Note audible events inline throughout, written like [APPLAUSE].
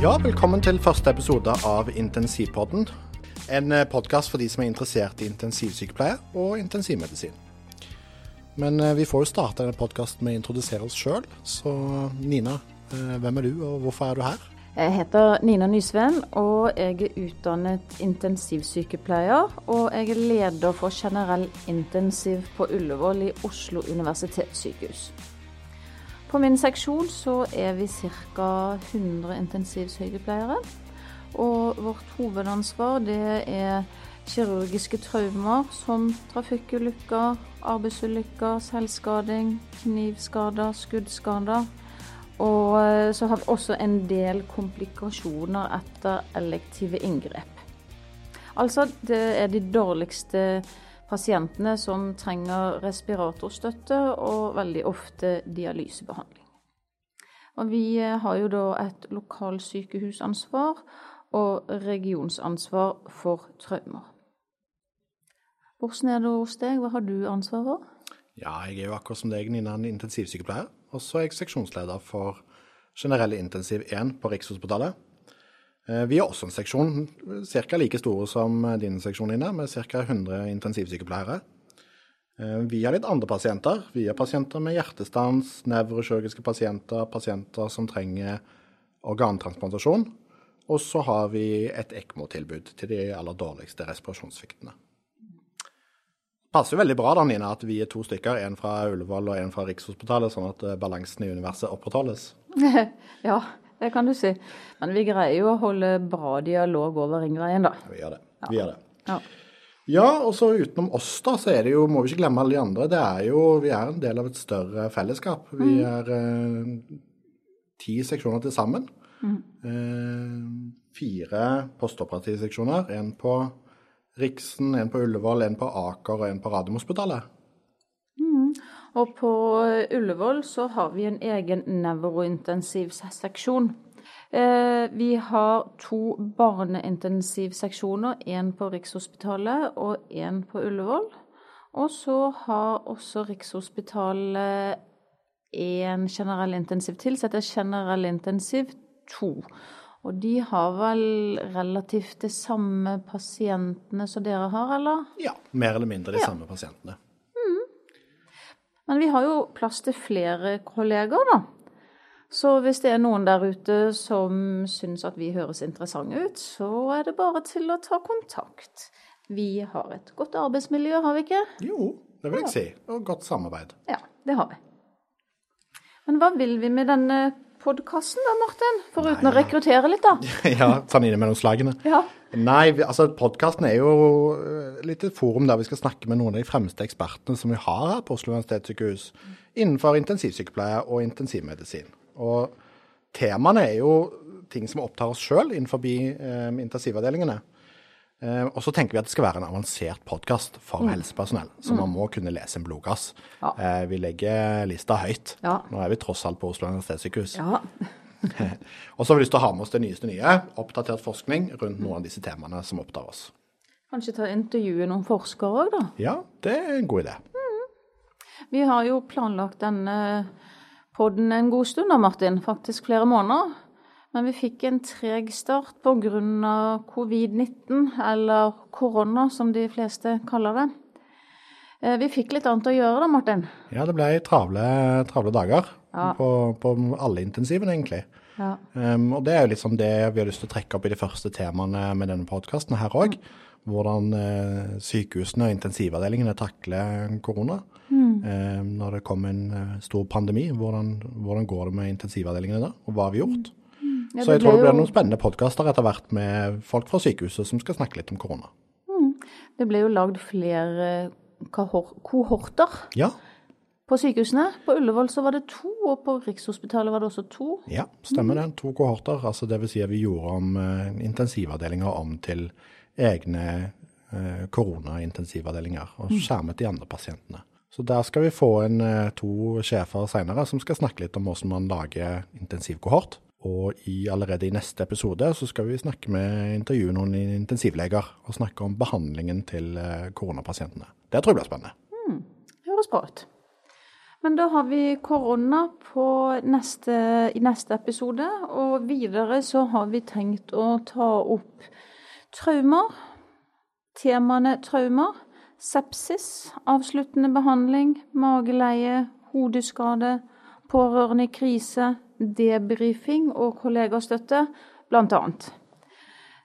Ja, velkommen til første episode av Intensivpodden. En podkast for de som er interessert i intensivsykepleie og intensivmedisin. Men eh, vi får jo starte denne podkasten med å introdusere oss sjøl. Så Nina, eh, hvem er du, og hvorfor er du her? Jeg heter Nina Nysveen, og jeg er utdannet intensivsykepleier. Og jeg er leder for generell intensiv på Ullevål i Oslo universitetssykehus. På min seksjon så er vi ca. 100 intensivsykepleiere. Og vårt hovedansvar det er kirurgiske traumer som trafikkulykker, arbeidsulykker, selvskading, knivskader, skuddskader. Og eh, så har vi også en del komplikasjoner etter elektive inngrep. Altså, det er de dårligste pasientene som trenger respiratorstøtte og veldig ofte dialysebehandling. Og vi eh, har jo da et lokalsykehusansvar og regionsansvar for traumer. Hvordan er det hos deg? Hva har du ansvar for? Ja, jeg er jo akkurat som deg, Nina, en intensivsykepleier. Og så er jeg seksjonsleder for generell intensiv 1 på Rikshospitalet. Eh, vi har også en seksjon ca. like stor som din seksjon, Nina, med ca. 100 intensivsykepleiere. Eh, vi har litt andre pasienter. Vi har pasienter med hjertestans, nevrokirurgiske pasienter, pasienter som trenger organtransplantasjon. Og så har vi et ECMO-tilbud til de aller dårligste respirasjonssviktene. Passer jo veldig bra da, Nina, at vi er to stykker, en fra Ullevål og en fra Rikshospitalet, sånn at eh, balansen i universet opprettholdes. [LAUGHS] ja, det kan du si. Men vi greier jo å holde bra dialog over ringveien, da. Vi gjør det. Vi gjør det. Ja. ja, og så utenom oss, da, så er det jo, må vi ikke glemme alle de andre. Det er jo, Vi er en del av et større fellesskap. Vi mm. er eh, ti seksjoner til sammen. Mm. Eh, fire postoperative seksjoner. En på Riksen, en på Ullevål, en på Aker og en på Radiumhospitalet. Og på Ullevål så har vi en egen nevrointensivseksjon. Eh, vi har to barneintensivseksjoner, én på Rikshospitalet og én på Ullevål. Og så har også Rikshospitalet en generell intensiv til, så heter generell intensiv to. Og de har vel relativt de samme pasientene som dere har, eller? Ja, mer eller mindre de ja. samme pasientene. Men vi har jo plass til flere kolleger, da. Så hvis det er noen der ute som syns at vi høres interessante ut, så er det bare til å ta kontakt. Vi har et godt arbeidsmiljø, har vi ikke? Jo, det vil jeg si. Og godt samarbeid. Ja, det har vi. Men hva vil vi med denne podkasten da, Martin? Foruten Nei, å rekruttere litt, da. [LAUGHS] ja, sånn innimellom inn mellom slagene. Ja. Nei, altså podkasten er jo eh, litt et forum der vi skal snakke med noen av de fremste ekspertene som vi har her på Oslo universitetssykehus innenfor intensivsykepleie og intensivmedisin. Og temaene er jo ting som opptar oss sjøl innenfor eh, intensivavdelingene. Eh, og så tenker vi at det skal være en avansert podkast for mm. helsepersonell. Så mm. man må kunne lese en blodgass. Ja. Eh, vi legger lista høyt. Ja. Nå er vi tross alt på Oslo universitetssykehus. Ja. [LAUGHS] og så har vi lyst til å ha med oss det nyeste nye, oppdatert forskning rundt noen av disse temaene som opptar oss. Kanskje ta intervjue noen forskere òg, da? Ja, det er en god idé. Mm. Vi har jo planlagt denne podden en god stund da, Martin. Faktisk flere måneder. Men vi fikk en treg start pga. covid-19, eller korona som de fleste kaller det. Eh, vi fikk litt annet å gjøre da, Martin? Ja, det ble travle, travle dager ja. på, på, alle intensivene, egentlig. Ja. Um, og det er jo liksom det vi har lyst til å trekke opp i de første temaene med denne podkasten her òg. Hvordan uh, sykehusene og intensivavdelingene takler korona. Mm. Um, når det kom en uh, stor pandemi, hvordan, hvordan, går det med intensivavdelingene da, og hva har vi gjort? Ja, så jeg tror det blir jo... noen spennende podkaster etter hvert med folk fra sykehuset som skal snakke litt om korona. Mm. Det ble jo lagd flere kohorter ja. på sykehusene. På Ullevål så var det to, og på Rikshospitalet var det også to. Ja, stemmer mm. det. To kohorter. Altså det vil si at vi gjorde om uh, intensivavdelinger om til egne uh, koronaintensivavdelinger, og mm. skjermet de andre pasientene. Så der skal vi få en uh, to sjefer seinere som skal snakke litt om hvordan man lager intensivkohort. Og i, allerede i neste episode så skal vi snakke med intervjue noen intensivleger og snakke om behandlingen til eh, koronapasientene. Det tror jeg blir spennende. Mm, høres bra ut. Men da har vi korona i neste episode, og videre så har vi tenkt å ta opp traumer. Temaene traumer, sepsis, avsluttende behandling, mageleie, hodeskade, pårørende i krise, debrifing og kollegastøtte, annet.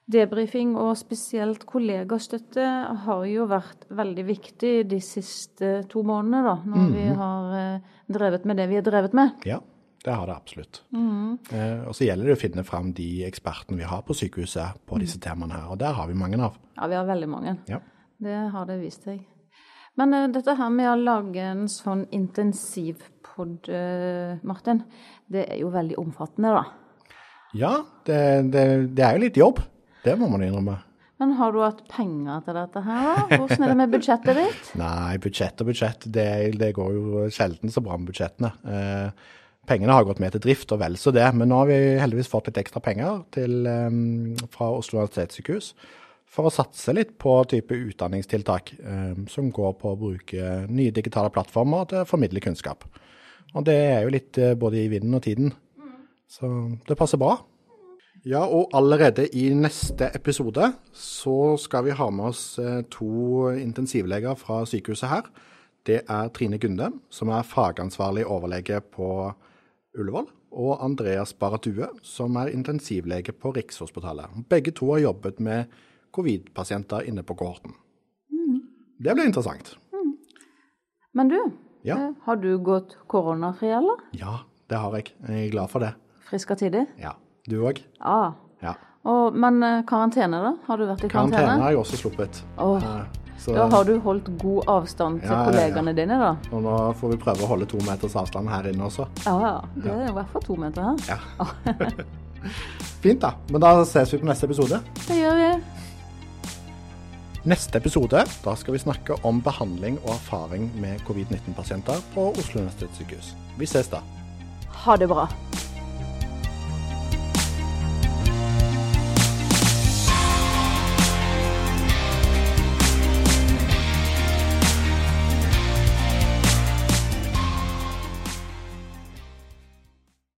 Debrifing og spesielt kollegastøtte har jo vært veldig viktig de siste to månedene, da, når mm -hmm. vi mhm. har eh, drevet med det vi har drevet med. Ja, det har det absolutt. Mm. Eh, og så gjelder det å finne fram de ekspertene vi har på sykehuset på disse temaene her, og der har vi mange av. Ja, vi har veldig mange. Ja. Det har det vist seg. Men uh, dette her med å lage en sånn intensivpod, uh, Martin, det er jo veldig omfattende, da. Ja, det, det, det er jo litt jobb. Det må man innrømme. Men har du hatt penger til dette her, da? Hvordan er det med budsjettet ditt? [LAUGHS] Nei, budsjett og budsjett, det, det, går jo sjelden så bra med budsjettene. Eh, pengene har gått med til drift og vel så det, men nå har vi heldigvis fått litt ekstra penger til, eh, fra Oslo universitetssykehus for å satse litt på type utdanningstiltak eh, som går på å bruke nye digitale plattformer til å formidle kunnskap. Og det er jo litt eh, både i vinden og tiden, så det passer bra. Ja, og allerede i neste episode så skal vi ha med oss eh, to intensivleger fra sykehuset her. Det er Trine Gunde, som er fagansvarlig overlege på Ullevål, og Andreas Baratue, som er intensivlege på Rikshospitalet. Begge to har jobbet med covid-pasienter inne på kohorten. Mm. Det blir interessant. Mm. Men du, ja. Eh, har du gått koronafri, eller? Ja, det har jeg. Jeg er glad for det. Frisk og tidig? Ja. Du òg? Ah. Ja. Og, men eh, karantene, da? Har du vært i karantene? Karantene har jeg også sluppet. Oh. Så, da har du holdt god avstand til ja, kollegaene ja, dine, da? Og nå får vi prøve å holde to meters avstand her inne også. Ja, ja. Det er i hvert fall to meter her. Ja. [LAUGHS] Fint, da. Men da ses vi på neste episode. Det gjør vi. Neste episode da skal vi snakke om behandling og erfaring med covid-19-pasienter på Oslo universitetssykehus. Vi ses da. Ha det bra.